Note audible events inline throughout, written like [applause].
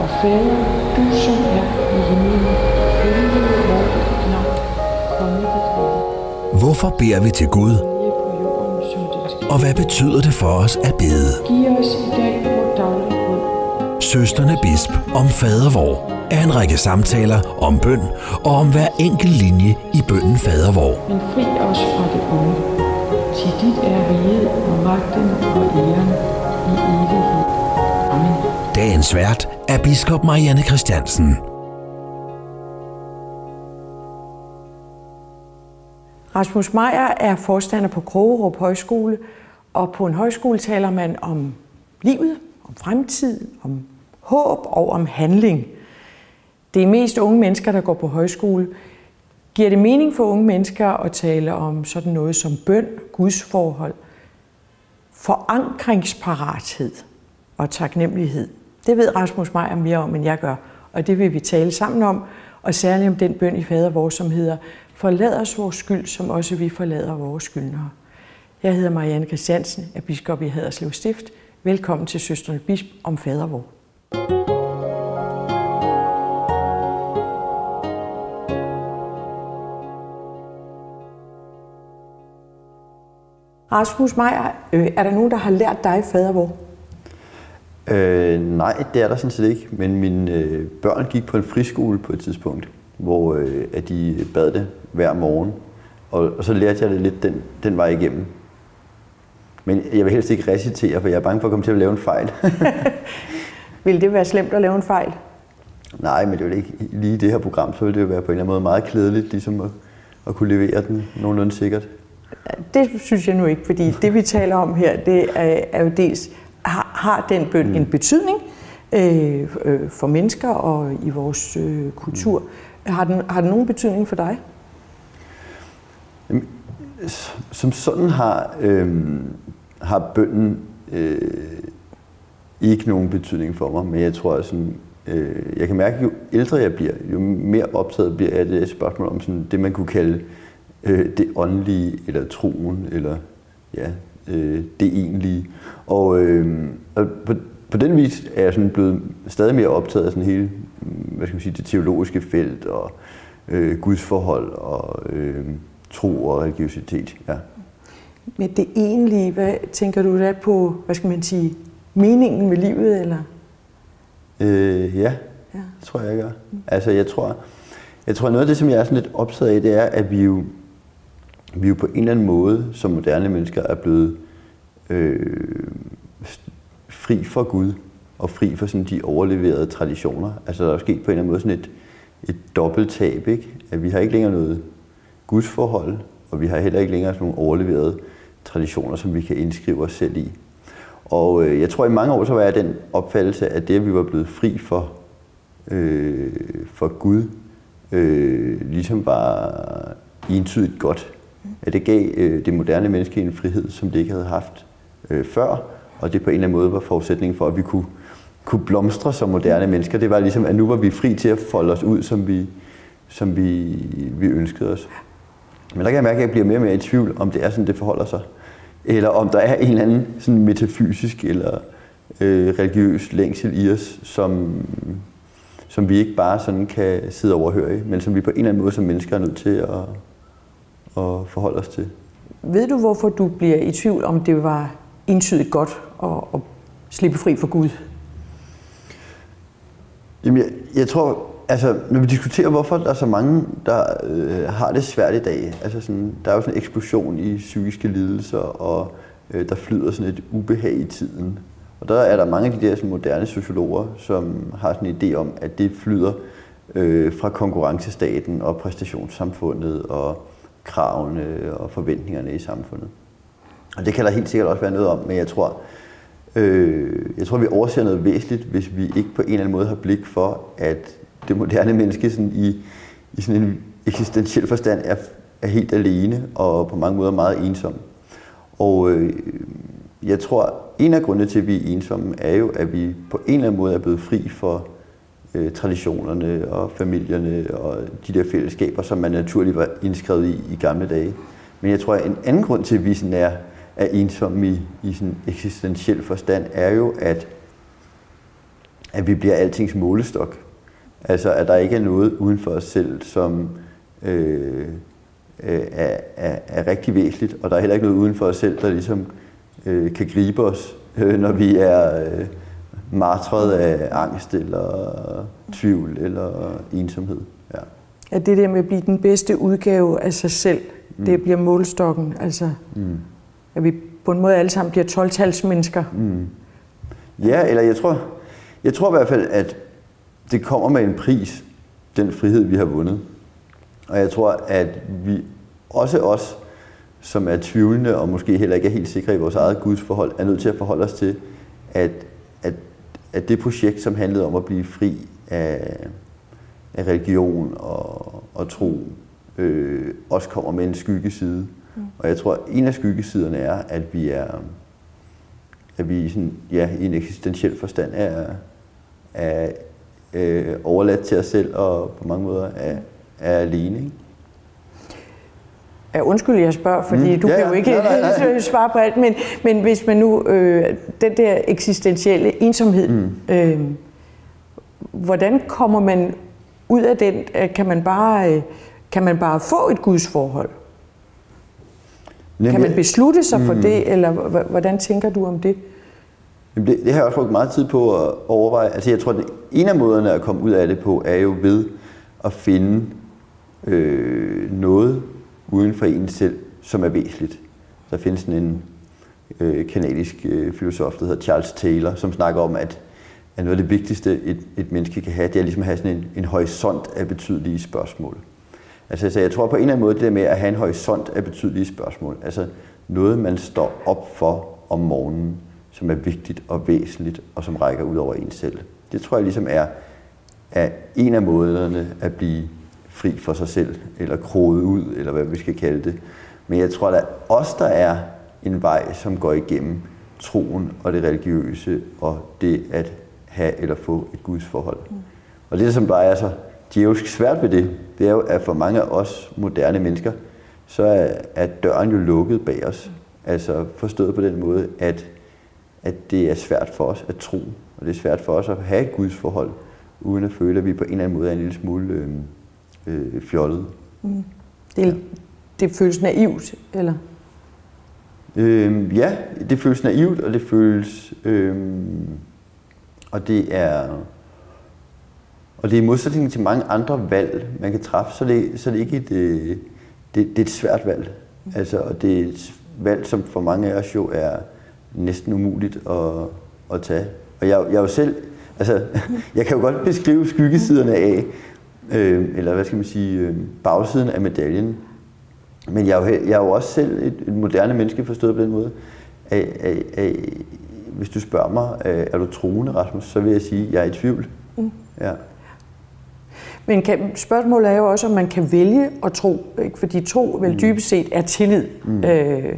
Og Fader, du som er i himlen, helliget vor dit navn, komme dit rige. Hvorfor beder vi til Gud, og hvad betyder det for os at bede? Giv os i dag vores daglige brød. Søsterne Bisp om fadervor er en række samtaler om bøn og om hver enkelt linje i bønnen fadervor. Men fri os fra det onde. Til dit er riget og magten og æren i evighed. Dagens vært er biskop Marianne Christiansen. Rasmus Meier er forstander på Krogerup Højskole, og på en højskole taler man om livet, om fremtid, om håb og om handling. Det er mest unge mennesker, der går på højskole. Giver det mening for unge mennesker at tale om sådan noget som bøn, gudsforhold, forankringsparathed og taknemmelighed? Det ved Rasmus Meier mere om, end jeg gør, og det vil vi tale sammen om, og særligt om den bøn i fader vores, som hedder Forlad os vores skyld, som også vi forlader vores skyldnere. Jeg hedder Marianne Christiansen, er biskop i Haderslev Stift. Velkommen til Søsterne Bisp om fader vor. Rasmus Meier, øh, er der nogen, der har lært dig fader vor? Øh, nej, det er der sådan set ikke, men mine øh, børn gik på en friskole på et tidspunkt, hvor øh, at de bad det hver morgen, og, og så lærte jeg det lidt den, den vej igennem. Men jeg vil helst ikke recitere, for jeg er bange for at komme til at lave en fejl. [laughs] Vil det være slemt at lave en fejl? nej, men det er jo ikke lige i det her program, så vil det jo være på en eller anden måde meget klædeligt, ligesom at, at kunne levere den nogenlunde sikkert. Det synes jeg nu ikke, fordi det vi taler om her, det er, er jo dels, har, har den bøn mm. en betydning øh, øh, for mennesker og i vores øh, kultur? Mm. Har, den, har den nogen betydning for dig? Som sådan har, øh, har bønden øh, ikke nogen betydning for mig, men jeg tror, at sådan, øh, jeg kan mærke, at jo ældre jeg bliver, jo mere optaget bliver jeg af det spørgsmål om sådan, det, man kunne kalde øh, det åndelige, eller troen, eller ja, øh, det egentlige. Og, øh, og på, på den vis er jeg sådan blevet stadig mere optaget af sådan hele hvad skal man sige, det teologiske felt og øh, gudsforhold og øh, tro og religiøsitet. Ja. Med det egentlige, hvad tænker du da på, hvad skal man sige, meningen med livet, eller? Øh, ja, Ja. det tror jeg, jeg gør. Altså, jeg tror, jeg tror, noget af det, som jeg er sådan lidt optaget af, det er, at vi jo, vi jo på en eller anden måde, som moderne mennesker, er blevet øh, fri for Gud og fri for sådan de overleverede traditioner. Altså, der er sket på en eller anden måde sådan et, et dobbelttab, ikke? At vi har ikke længere noget gudsforhold, og vi har heller ikke længere sådan nogle overleverede traditioner, som vi kan indskrive os selv i. Og øh, jeg tror, i mange år så var jeg den opfattelse, at det, at vi var blevet fri for, øh, for Gud, øh, ligesom var entydigt godt. At det gav øh, det moderne menneske en frihed, som det ikke havde haft øh, før, og det på en eller anden måde var forudsætningen for, at vi kunne, kunne blomstre som moderne mennesker. Det var ligesom, at nu var vi fri til at folde os ud, som vi, som vi, vi ønskede os. Men der kan jeg mærke, at jeg bliver mere og mere i tvivl, om det er sådan, det forholder sig. Eller om der er en eller anden sådan metafysisk eller øh, religiøs længsel i os, som, som vi ikke bare sådan kan sidde og overhøre i, men som vi på en eller anden måde som mennesker er nødt til at, at forholde os til. Ved du, hvorfor du bliver i tvivl, om det var entydigt godt at, at slippe fri for Gud? Jamen, jeg, jeg tror, altså, når vi diskuterer, hvorfor der er så mange, der øh, har det svært i dag, altså sådan, der er jo sådan en eksplosion i psykiske lidelser, og øh, der flyder sådan et ubehag i tiden. Og der er der mange af de der sådan, moderne sociologer, som har sådan en idé om, at det flyder øh, fra konkurrencestaten og præstationssamfundet og kravene og forventningerne i samfundet. Og det kan der helt sikkert også være noget om, men jeg tror, øh, jeg tror, vi overser noget væsentligt, hvis vi ikke på en eller anden måde har blik for, at det moderne menneske sådan i, i sådan en eksistentiel forstand er, er helt alene og på mange måder meget ensom. Og øh, jeg tror, en af grundene til, at vi er ensomme, er jo, at vi på en eller anden måde er blevet fri for øh, traditionerne og familierne og de der fællesskaber, som man naturligt var indskrevet i i gamle dage. Men jeg tror, at en anden grund til, at vi sådan er, er ensomme i, i sådan eksistentiel forstand, er jo, at at vi bliver altings målestok. Altså, at der ikke er noget uden for os selv, som øh, øh, er, er, er rigtig væsentligt, og der er heller ikke noget uden for os selv, der ligesom øh, kan gribe os, øh, [laughs] når vi er øh, martret af angst eller tvivl eller ensomhed. Ja. At det der med at blive den bedste udgave af sig selv, mm. det bliver målstokken. Altså, mm. at vi på en måde alle sammen bliver 12-talsmennesker. Mm. Ja, eller jeg tror, jeg tror i hvert fald, at det kommer med en pris, den frihed, vi har vundet. Og jeg tror, at vi, også os, som er tvivlende og måske heller ikke er helt sikre i vores eget gudsforhold, er nødt til at forholde os til, at, at, det projekt, som handlede om at blive fri af, af religion og, og tro, øh, også kommer med en skyggeside. Mm. Og jeg tror, at en af skyggesiderne er, at vi er at vi sådan, ja, i en eksistentiel forstand er, er øh, overladt til os selv og på mange måder er, er alene. Ikke? Ja, undskyld, jeg spørger, fordi mm, du ja, kan jo ikke nej, nej, [laughs] nej. svare på alt, men, men hvis man nu, øh, den der eksistentielle ensomhed, mm. øh, hvordan kommer man ud af den? Kan man bare, øh, kan man bare få et gudsforhold? Jamen, kan man beslutte sig for mm. det, eller hvordan tænker du om det? Jamen det, det har jeg også brugt meget tid på at overveje. Altså jeg tror, at en af måderne at komme ud af det på, er jo ved at finde øh, for en selv, som er væsentligt. Der findes en øh, kanadisk øh, filosof, der hedder Charles Taylor, som snakker om, at, at noget af det vigtigste, et, et menneske kan have, det er ligesom at have sådan en, en horisont af betydelige spørgsmål. Altså, så jeg tror på en eller anden måde, det der med at have en horisont af betydelige spørgsmål, altså noget, man står op for om morgenen, som er vigtigt og væsentligt, og som rækker ud over en selv. Det tror jeg ligesom er, er en af måderne at blive fri for sig selv, eller kroget ud, eller hvad vi skal kalde det. Men jeg tror, at også der er en vej, som går igennem troen og det religiøse, og det at have eller få et gudsforhold. Mm. Og det, som bare er så djævelsk svært ved det, det er jo, at for mange af os moderne mennesker, så er, er døren jo lukket bag os. Altså forstået på den måde, at, at det er svært for os at tro, og det er svært for os at have et gudsforhold, uden at føle, at vi på en eller anden måde er en lille smule øh, øh, fjollet. Mm. Det, ja. det føles naivt, eller? Øh, ja, det føles naivt, og det føles... Øh, og det er... Og det er i modsætning til mange andre valg, man kan træffe, så det, så det ikke et, øh, det, det er et svært valg. Mm. Altså, og det er et valg, som for mange af os jo er næsten umuligt at, at tage. Og jeg, jeg er jo selv, altså, [laughs] jeg kan jo godt beskrive skyggesiderne af, øh, eller hvad skal man sige, øh, bagsiden af medaljen. Men jeg er jo, jeg er jo også selv et, et moderne menneske forstået på den måde, at, at, at hvis du spørger mig, er du troende, Rasmus, så vil jeg sige, at jeg er i tvivl. Mm. Ja. Men kan, spørgsmålet er jo også, om man kan vælge at tro, ikke? fordi tro vel mm. dybest set er tillid. Mm. Øh,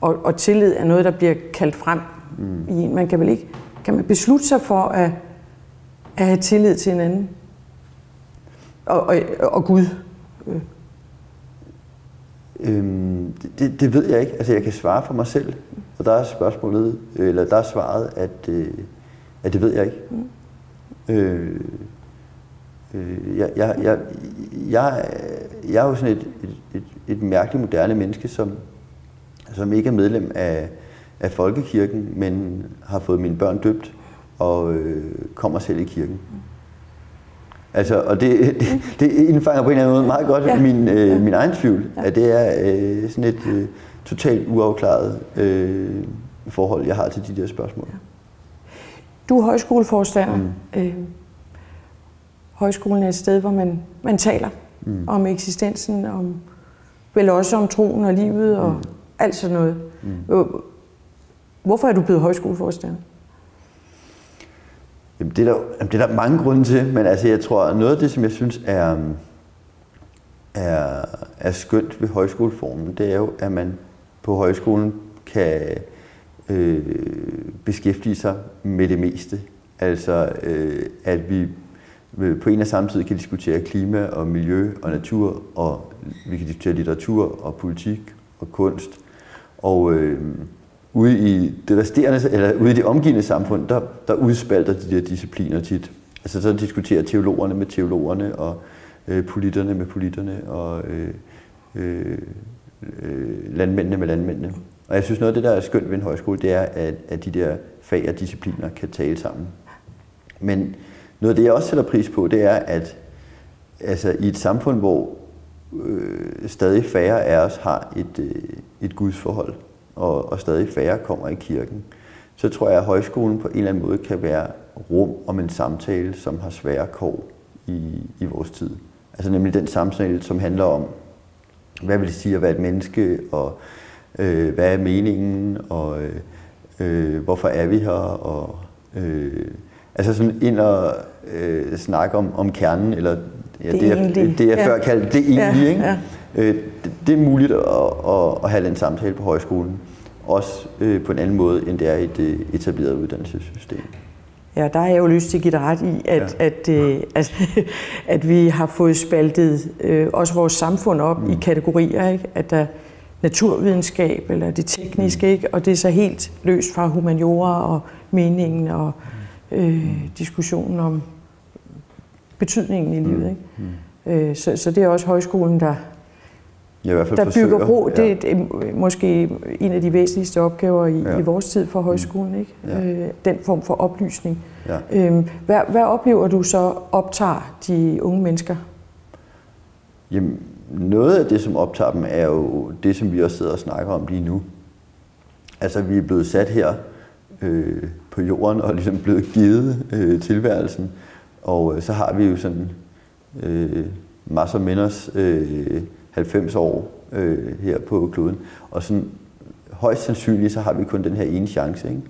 og, og tillid er noget, der bliver kaldt frem mm. i en. Man kan vel ikke, kan man beslutte sig for at, at have tillid til hinanden? Og, og, og Gud? Øh. Øhm, det, det ved jeg ikke. Altså, jeg kan svare for mig selv. Og der er spørgsmålet, eller der er svaret, at, øh, at det ved jeg ikke. Mm. Øh, øh, jeg, jeg, jeg, jeg, jeg er jo sådan et, et, et, et mærkeligt moderne menneske, som, som ikke er medlem af, af folkekirken, men har fået mine børn døbt og øh, kommer selv i kirken. Altså, og det, det, det indfanger på en eller anden måde meget godt ja. min, øh, ja. min egen tvivl, ja. at det er øh, sådan et øh, totalt uafklaret øh, forhold, jeg har til de der spørgsmål. Ja. Du er højskoleforstander. Mm. Øh, højskolen er et sted, hvor man, man taler mm. om eksistensen, om vel også om troen og livet og mm. alt sådan noget. Mm. Hvorfor er du blevet højskoleforstander? Jamen, det, er der, jamen, det er der mange grunde til, men altså, jeg tror, noget af det, som jeg synes er, um, er, er skønt ved højskoleformen, det er jo, at man på højskolen kan øh, beskæftige sig med det meste. Altså, øh, at vi på en og samme tid kan diskutere klima og miljø og natur, og vi kan diskutere litteratur og politik og kunst. Og, øh, ude i det resterende, eller ude i det omgivende samfund, der, der udspalter de der discipliner tit. Altså så diskuterer teologerne med teologerne, og øh, politerne med politerne, og øh, øh, øh, landmændene med landmændene. Og jeg synes, noget af det, der er skønt ved en højskole, det er, at, at de der fag og discipliner kan tale sammen. Men noget af det, jeg også sætter pris på, det er, at altså, i et samfund, hvor øh, stadig færre af os har et, øh, et gudsforhold, og, og stadig færre kommer i kirken, så tror jeg, at højskolen på en eller anden måde kan være rum om en samtale, som har svære kår i, i vores tid. Altså nemlig den samtale, som handler om, hvad vil det sige at være et menneske, og øh, hvad er meningen, og øh, hvorfor er vi her, og øh, altså sådan ind og øh, snakke om, om kernen, eller ja, det, det, er, det jeg ja. før kaldte det egentlig, ja, ikke? Ja. Øh, det, det er muligt at, at, at have den samtale på højskolen, også øh, på en anden måde, end det er i et etableret uddannelsessystem. Ja, der har jeg jo lyst til at give dig ret i, at, ja. at, øh, [laughs] at, at vi har fået spaltet øh, også vores samfund op mm. i kategorier. Ikke? At der naturvidenskab eller det tekniske, mm. ikke? og det er så helt løst fra humaniora og meningen og øh, diskussionen om betydningen i livet. Mm. Ikke? Mm. Øh, så, så det er også højskolen, der, ja, i hvert fald der bygger bro. Ja. Det er måske en af de væsentligste opgaver i, ja. i vores tid for højskolen. Ikke? Ja. Øh, den form for oplysning. Ja. Øh, hvad, hvad oplever du så optager de unge mennesker? Jamen, noget af det, som optager dem, er jo det, som vi også sidder og snakker om lige nu. Altså, vi er blevet sat her øh, på jorden og ligesom blevet givet øh, tilværelsen. Og øh, så har vi jo sådan øh, masser af minders øh, 90 år øh, her på kloden. Og sådan højst sandsynligt, så har vi kun den her ene chance. Ikke?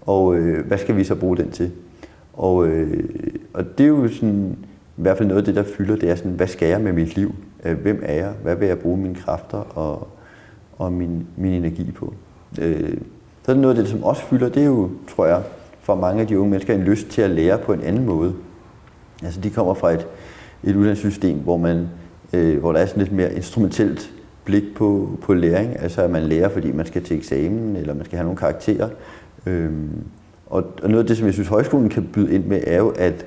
Og øh, hvad skal vi så bruge den til? Og, øh, og det er jo sådan, i hvert fald noget af det, der fylder, det er sådan, hvad skal jeg med mit liv? Øh, hvem er jeg? Hvad vil jeg bruge mine kræfter og, og min, min energi på? Øh, så er det noget af det, som også fylder, det er jo, tror jeg, for mange af de unge mennesker en lyst til at lære på en anden måde. Altså de kommer fra et, et uddannelsessystem, hvor, man, øh, hvor der er sådan lidt mere instrumentelt blik på, på læring. Altså at man lærer, fordi man skal til eksamen, eller man skal have nogle karakterer. Øhm, og, og noget af det, som jeg synes, højskolen kan byde ind med, er jo at,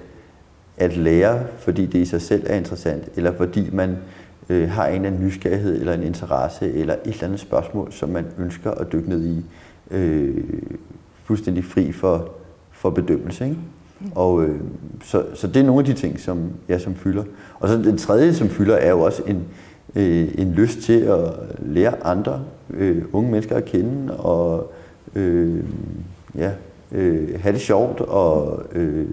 at lære, fordi det i sig selv er interessant, eller fordi man øh, har en eller anden nysgerrighed, eller en interesse, eller et eller andet spørgsmål, som man ønsker at dykke ned i, øh, fuldstændig fri for, for bedømmelse. Ikke? Og, øh, så, så det er nogle af de ting, som, ja, som fylder. Og så den tredje, som fylder, er jo også en, øh, en lyst til at lære andre øh, unge mennesker at kende, og øh, ja, øh, have det sjovt, og øh,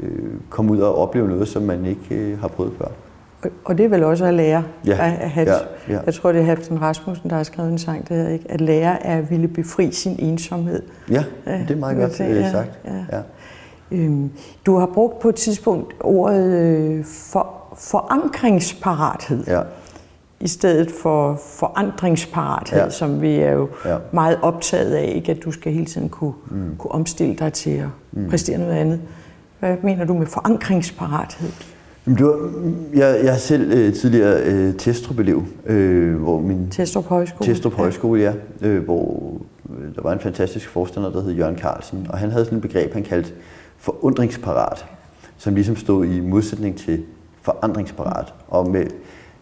øh, komme ud og opleve noget, som man ikke øh, har prøvet før. Og det er vel også at lære ja, at have, ja, ja. Jeg tror, det er Halvdan Rasmussen, der har skrevet en sang, der hedder ikke, at lære er at ville befri sin ensomhed. Ja, det er meget godt ja, sagt. Ja. Ja. Øhm, du har brugt på et tidspunkt ordet øh, for, forankringsparathed. Ja. I stedet for forandringsparathed, ja. som vi er jo ja. meget optaget af, ikke? at du skal hele tiden kunne, mm. kunne omstille dig til at mm. præstere noget andet. Hvad mener du med forankringsparathed? Du, jeg, jeg er selv øh, tidligere øh, Testrup-elev, øh, hvor min Testrup Højskole, Testrup Højskole ja, øh, hvor øh, der var en fantastisk forstander, der hed Jørgen Carlsen, og han havde sådan et begreb, han kaldte forundringsparat, som ligesom stod i modsætning til forandringsparat. Og med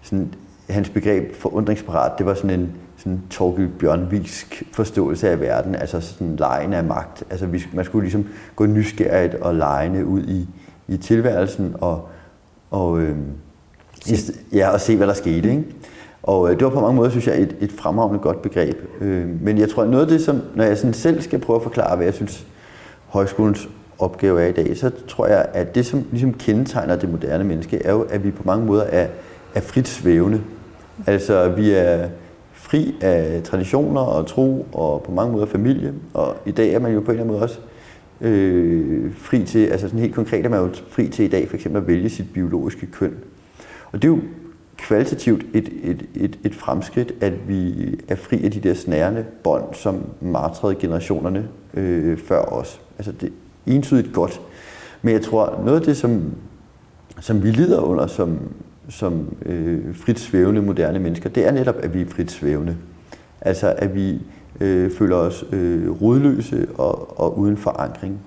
sådan, hans begreb forundringsparat, det var sådan en sådan Torgild Bjørnvisk forståelse af verden, altså sådan lejende af magt. Altså vi, man skulle ligesom gå nysgerrigt og lejende ud i, i tilværelsen og, og, øh, ja, og se, hvad der skete. Ikke? Og øh, det var på mange måder, synes jeg, et, et fremragende godt begreb. Øh, men jeg tror, noget af det, som, når jeg sådan selv skal prøve at forklare, hvad jeg synes, højskolens opgave er i dag, så tror jeg, at det, som ligesom kendetegner det moderne menneske, er jo, at vi på mange måder er, er frit svævende. Altså, vi er fri af traditioner og tro, og på mange måder familie. Og i dag er man jo på en eller anden måde også øh, fri til, altså sådan helt konkret er man jo fri til i dag for eksempel at vælge sit biologiske køn. Og det er jo kvalitativt et, et, et, et fremskridt, at vi er fri af de der snærende bånd, som martrede generationerne øh, før os. Altså det entydigt godt. Men jeg tror, noget af det, som, som vi lider under som, som øh, frit svævende moderne mennesker, det er netop, at vi er frit svævende. Altså at vi øh, føler os øh, rodløse og, og uden forankring.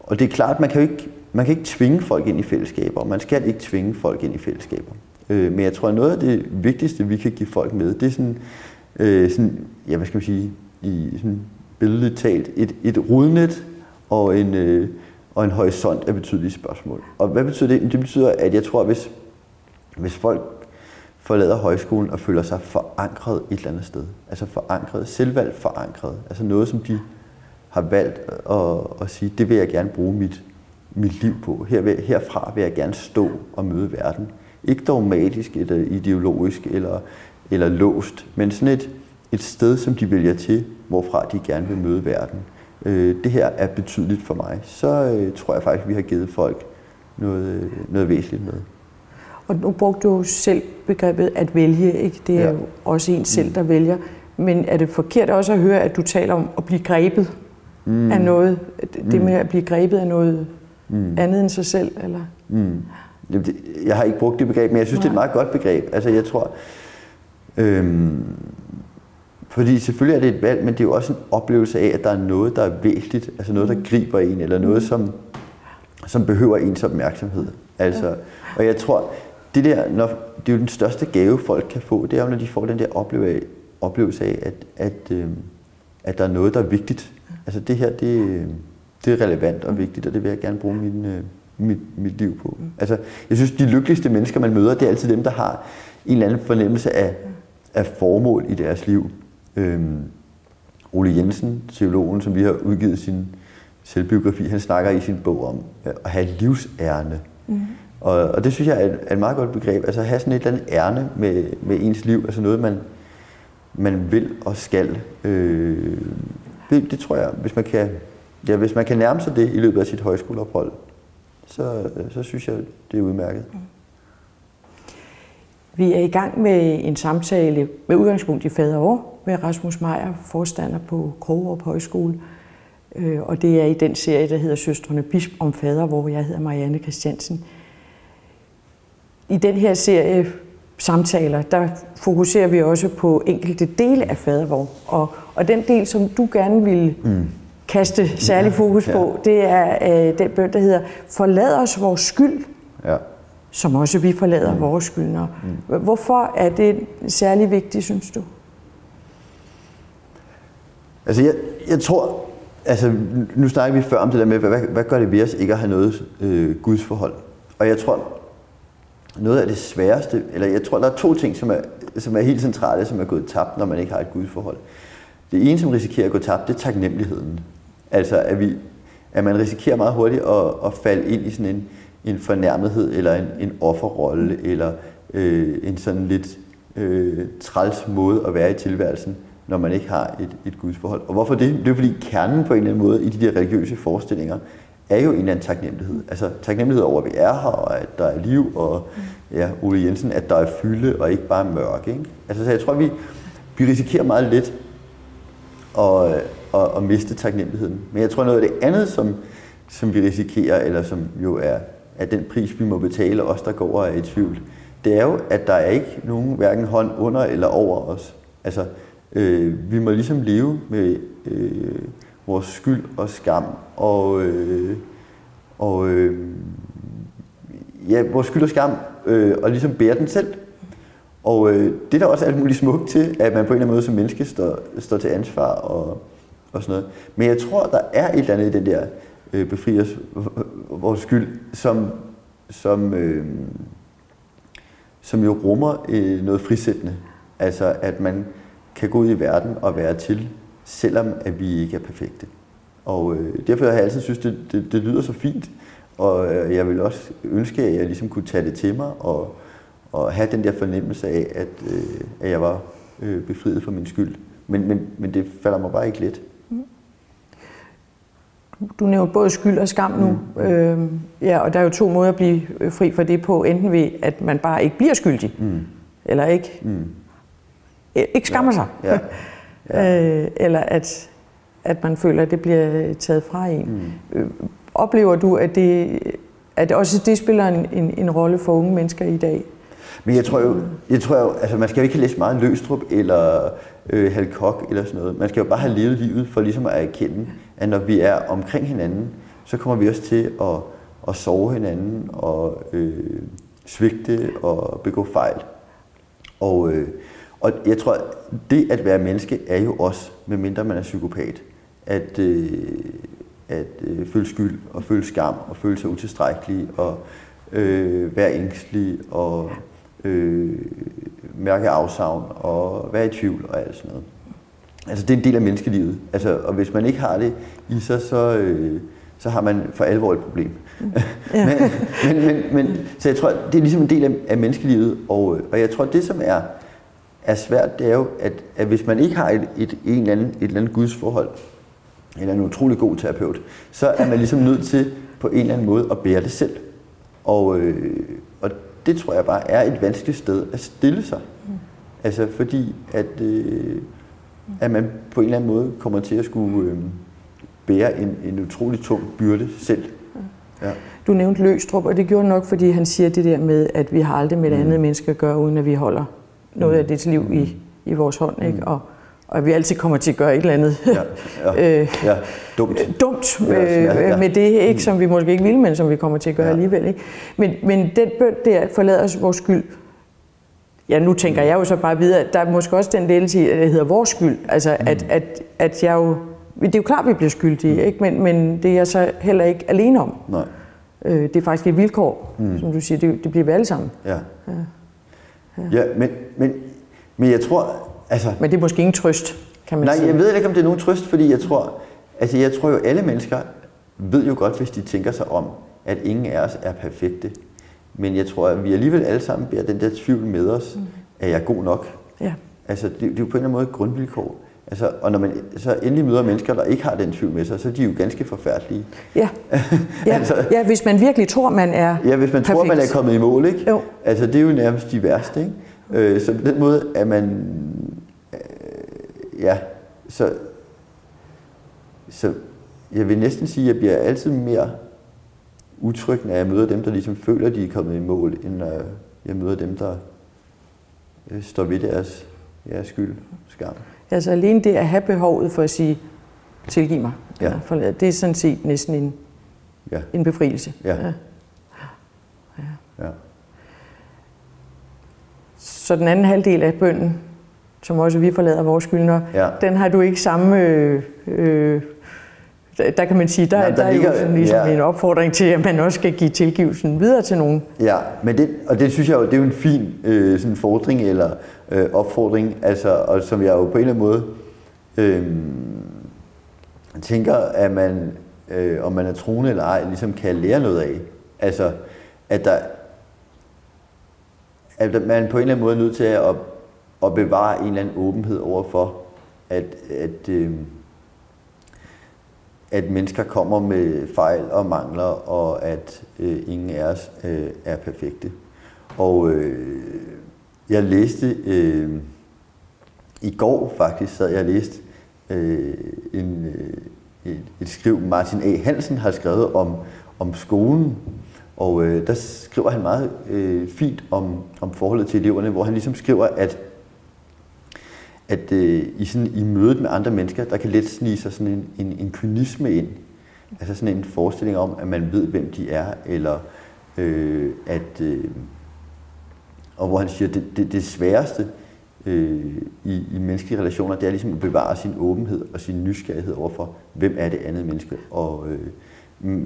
Og det er klart, man kan jo ikke, man kan ikke tvinge folk ind i fællesskaber, man skal ikke tvinge folk ind i fællesskaber. Øh, men jeg tror, at noget af det vigtigste, vi kan give folk med, det er sådan, øh, sådan ja, hvad skal man sige, i sådan billedligt talt, et, et rodnet og en, øh, og en horisont af betydelige spørgsmål. Og hvad betyder det? Det betyder, at jeg tror, hvis, hvis folk forlader højskolen og føler sig forankret et eller andet sted, altså forankret, selvvalgt forankret, altså noget, som de har valgt at, at sige, det vil jeg gerne bruge mit, mit liv på. Her vil, herfra vil jeg gerne stå og møde verden. Ikke dogmatisk eller ideologisk eller, eller låst, men sådan et, et sted, som de vælger til, hvorfra de gerne vil møde verden. Øh, det her er betydeligt for mig. Så øh, tror jeg faktisk, vi har givet folk noget, øh, noget væsentligt med. Og nu brugte du selv begrebet at vælge, ikke? Det er ja. jo også en selv, der vælger. Men er det forkert også at høre, at du taler om at blive grebet mm. af noget? Det mm. med at blive grebet af noget mm. andet end sig selv? Eller? Mm. Jeg har ikke brugt det begreb, men jeg synes, Nej. det er et meget godt begreb. Altså, jeg tror... Øhm, fordi selvfølgelig er det et valg, men det er jo også en oplevelse af, at der er noget, der er væsentligt, altså noget, der mm. griber en, eller noget, som, som behøver ens opmærksomhed. Altså, og jeg tror, det der, når, det er jo den største gave, folk kan få, det er jo, når de får den der oplevelse af, oplevelse af at, at, øh, at der er noget, der er vigtigt. Altså det her, det, det er relevant og vigtigt, og det vil jeg gerne bruge min, øh, mit, mit liv på. Mm. Altså, jeg synes, de lykkeligste mennesker, man møder, det er altid dem, der har en eller anden fornemmelse af, af formål i deres liv. Øhm, Ole Jensen, teologen, som vi har udgivet sin selvbiografi, han snakker i sin bog om at have livsærne. Mm. Og, og det synes jeg er et, er et meget godt begreb. Altså at have sådan et eller andet ærne med, med ens liv, altså noget, man, man vil og skal. Øh, det, det tror jeg, hvis man, kan, ja, hvis man kan nærme sig det i løbet af sit højskoleophold, så, så synes jeg, det er udmærket. Mm. Vi er i gang med en samtale med udgangspunkt i faderår med Rasmus Meier, forstander på Krogerup Højskole. Øh, og det er i den serie, der hedder Søstrene Bisp om fader, hvor jeg hedder Marianne Christiansen. I den her serie samtaler, der fokuserer vi også på enkelte dele af fadervor. Og, og den del, som du gerne vil mm. kaste særlig fokus ja, ja. på, det er øh, den bøn, der hedder Forlad os vores skyld, ja. som også vi forlader mm. vores skyldnere. Mm. Hvorfor er det særlig vigtigt, synes du? Altså, jeg, jeg tror, altså, nu snakker vi før om det der med, hvad, hvad gør det ved os ikke at have noget øh, gudsforhold? Og jeg tror, noget af det sværeste, eller jeg tror, der er to ting, som er, som er helt centrale, som er gået tabt, når man ikke har et gudsforhold. Det ene, som risikerer at gå tabt, det er taknemmeligheden. Altså, at, vi, at man risikerer meget hurtigt at, at falde ind i sådan en, en fornærmethed, eller en, en offerrolle, eller øh, en sådan lidt øh, træls måde at være i tilværelsen, når man ikke har et, et gudsforhold. Og hvorfor det? Det er fordi kernen på en eller anden måde i de der religiøse forestillinger er jo en eller anden taknemmelighed. Altså taknemmelighed over, at vi er her, og at der er liv, og ja, Ole Jensen, at der er fylde, og ikke bare mørke. Ikke? Altså, så jeg tror, vi, vi risikerer meget lidt at, at, at miste taknemmeligheden. Men jeg tror, noget af det andet, som, som vi risikerer, eller som jo er, er den pris, vi må betale, os der går og er i tvivl, det er jo, at der er ikke nogen hverken hånd under eller over os. Altså, øh, vi må ligesom leve med øh, vores skyld og skam og, øh, og øh, ja, vores skyld og skam øh, og ligesom bære den selv. Og øh, det er der også alt muligt smukt til, at man på en eller anden måde som menneske står, står til ansvar og, og sådan noget. Men jeg tror, der er et eller andet i den der øh, befriers vores skyld, som, som, øh, som jo rummer øh, noget frisættende. Altså at man kan gå ud i verden og være til, selvom at vi ikke er perfekte. Og øh, derfor har jeg altid synes, det, det, det lyder så fint, og øh, jeg vil også ønske, at jeg ligesom kunne tage det til mig og, og have den der fornemmelse af, at, øh, at jeg var øh, befriet for min skyld. Men, men, men det falder mig bare ikke let. Mm. Du nævner både skyld og skam nu. Mm. Øh, ja, og der er jo to måder at blive fri for det på. Enten ved, at man bare ikke bliver skyldig, mm. eller ikke, mm. Ikke skammer sig. Ja. [laughs] Ja. øh, eller at, at man føler, at det bliver taget fra en. Mm. Øh, oplever du, at det, at også det spiller en, en, en rolle for unge mennesker i dag? Men jeg tror jo, jeg tror jo altså man skal jo ikke læse meget Løstrup eller øh, Halkok eller sådan noget. Man skal jo bare have levet livet for ligesom at erkende, at når vi er omkring hinanden, så kommer vi også til at, at sove hinanden og øh, svigte og begå fejl. Og, øh, og jeg tror, det at være menneske er jo også, medmindre man er psykopat, at, øh, at øh, føle skyld og føle skam og føle sig utilstrækkelig og øh, være ængstelig og øh, mærke afsavn og være i tvivl og alt sådan noget. Altså det er en del af menneskelivet. Altså, og hvis man ikke har det i sig, så, øh, så har man for alvor et problem. [laughs] Ja. men, men, men, men, så jeg tror, det er ligesom en del af, af menneskelivet, og, og jeg tror, det som er, er svært, det er jo, at, at hvis man ikke har et, et, en eller anden, et eller andet gudsforhold, eller en utrolig god terapeut, så er man ligesom nødt til på en eller anden måde at bære det selv. Og, øh, og det tror jeg bare er et vanskeligt sted at stille sig. Mm. Altså fordi, at, øh, at man på en eller anden måde kommer til at skulle øh, bære en, en utrolig tung byrde selv. Ja. Du nævnte Løstrup, og det gjorde nok, fordi han siger det der med, at vi har aldrig med et mm. andet menneske at gøre, uden at vi holder noget af det liv i, i vores hånd. Ikke? Mm. Og, og at vi altid kommer til at gøre et eller andet ja, ja, [laughs] øh, ja, dumt, [laughs] dumt med, ja, ja. med det, ikke, mm. som vi måske ikke vil, men som vi kommer til at gøre ja. alligevel. Ikke? Men, men den bøn der, forlader os vores skyld, ja, nu tænker jeg jo så bare videre, at der er måske også den del det hedder vores skyld. Altså, mm. at, at, at jeg jo, det er jo klart, vi bliver skyldige, mm. ikke? Men, men det er jeg så heller ikke alene om. Nej. Øh, det er faktisk et vilkår, mm. som du siger, det, det bliver vi alle sammen. Ja. Ja, ja. ja men, men, men jeg tror, Altså, Men det er måske ingen trøst, kan man nej, sige. jeg ved ikke, om det er nogen trøst, fordi jeg tror, altså jeg tror jo, alle mennesker ved jo godt, hvis de tænker sig om, at ingen af os er perfekte. Men jeg tror, at vi alligevel alle sammen bærer den der tvivl med os, mm. at jeg er god nok. Ja. Altså, det, det er jo på en eller anden måde et grundvilkår. Altså, og når man så endelig møder mennesker, der ikke har den tvivl med sig, så er de jo ganske forfærdelige. Ja, [laughs] ja. altså, ja hvis man virkelig tror, man er Ja, hvis man perfekt. tror, man er kommet i mål, ikke? Jo. Altså, det er jo nærmest de værste, ikke? Øh, så på den måde er man ja, så, så jeg vil næsten sige, at jeg bliver altid mere utryg, når jeg møder dem, der ligesom føler, de er kommet i mål, end når jeg møder dem, der øh, står ved deres, deres skyld, skam. Altså alene det at have behovet for at sige, tilgiv mig, ja. forlad, det er sådan set næsten en, ja. en befrielse. Ja. Ja. ja. ja. Så den anden halvdel af bønden, som også vi forlader vores skyldner, ja. den har du ikke samme... Øh, øh, der kan man sige, der, Nej, der, der ligger, er jo sådan ligesom ja. en opfordring til, at man også skal give tilgivelsen videre til nogen. Ja, men det, og det synes jeg jo, det er jo en fin øh, sådan fordring eller øh, opfordring, altså, og som jeg jo på en eller anden måde øh, tænker, at man, øh, om man er troende eller ej, ligesom kan lære noget af. Altså, at der at man på en eller anden måde er nødt til at at bevare en eller anden åbenhed overfor, at, at, øh, at mennesker kommer med fejl og mangler, og at øh, ingen af os øh, er perfekte. Og øh, jeg læste øh, i går faktisk, sad jeg og læste øh, en, øh, et, et skriv, Martin A. Hansen har skrevet om, om skolen, og øh, der skriver han meget øh, fint om, om forholdet til eleverne, hvor han ligesom skriver, at at øh, i, sådan, i mødet med andre mennesker, der kan let snige sig sådan en, en, en kynisme ind. Altså sådan en forestilling om, at man ved, hvem de er, eller øh, at... Øh, og hvor han siger, at det, det, det sværeste øh, i, i menneskelige relationer, det er ligesom at bevare sin åbenhed og sin nysgerrighed overfor, hvem er det andet menneske, og øh,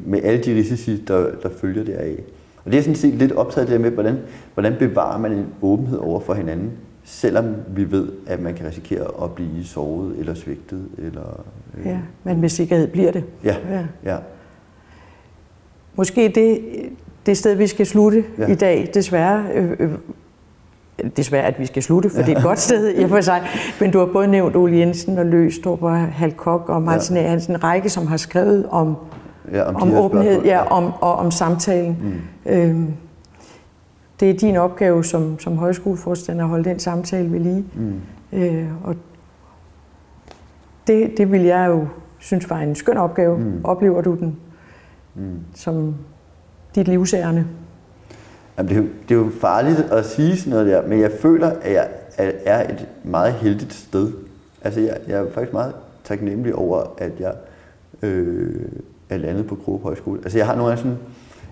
med alle de risici, der, der følger deraf. Og det er sådan set lidt optaget der med, hvordan, hvordan bevarer man en åbenhed over for hinanden, selvom vi ved, at man kan risikere at blive sovet eller svigtet. Eller, øh, ja, men med sikkerhed bliver det. Ja, ja. ja. Måske det, det sted, vi skal slutte ja. i dag, desværre, øh, øh, desværre, at vi skal slutte, for ja. det er et godt sted i for sig. Men du har både nævnt Ole Jensen og Løstrup og Halkok og Martin ja. Hansen, en række, som har skrevet om, ja, om, om åbenhed ja, om, og om samtalen. Mm. Øhm, det er din opgave som, som højskoleforstander at holde den samtale ved lige. Mm. Øh, og det, det vil jeg jo synes var en skøn opgave. Mm. Oplever du den mm. som dit livsærende? Jamen, det, er jo, det er jo farligt at sige sådan noget der, men jeg føler, at jeg er et meget heldigt sted. Altså, jeg, jeg er faktisk meget taknemmelig over, at jeg øh, er landet på Kroge Højskole. Altså, jeg har nogle gange sådan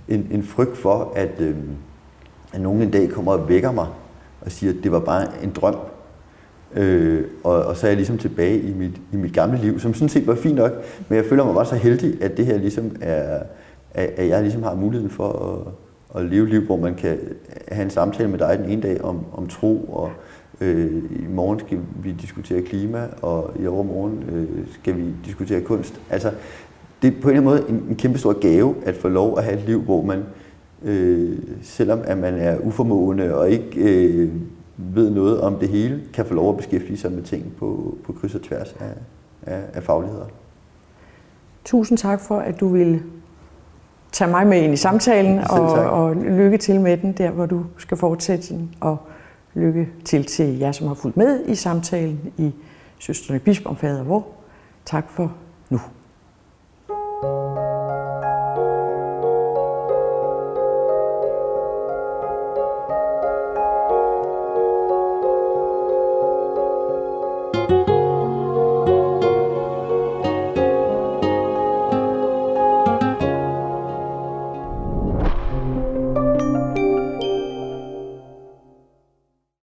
en, en frygt for, at, øh, at nogen en dag kommer og vækker mig og siger, at det var bare en drøm. Øh, og, og så er jeg ligesom tilbage i mit, i mit gamle liv, som sådan set var fint nok, men jeg føler mig bare så heldig, at det her ligesom er, at, at jeg ligesom har muligheden for at, at leve liv, hvor man kan have en samtale med dig den ene dag om, om tro, og øh, i morgen skal vi diskutere klima, og i overmorgen øh, skal vi diskutere kunst. Altså, det er på en eller anden måde en, en kæmpe stor gave at få lov at have et liv, hvor man, øh, selvom at man er uformående og ikke øh, ved noget om det hele, kan få lov at beskæftige sig med ting på, på kryds og tværs af, af, af fagligheder. Tusind tak for, at du ville tage mig med ind i samtalen, og, og lykke til med den der, hvor du skal fortsætte den, og lykke til til jer, som har fulgt med i samtalen i Søsterne Bisp om Fader Vor. Tak for nu.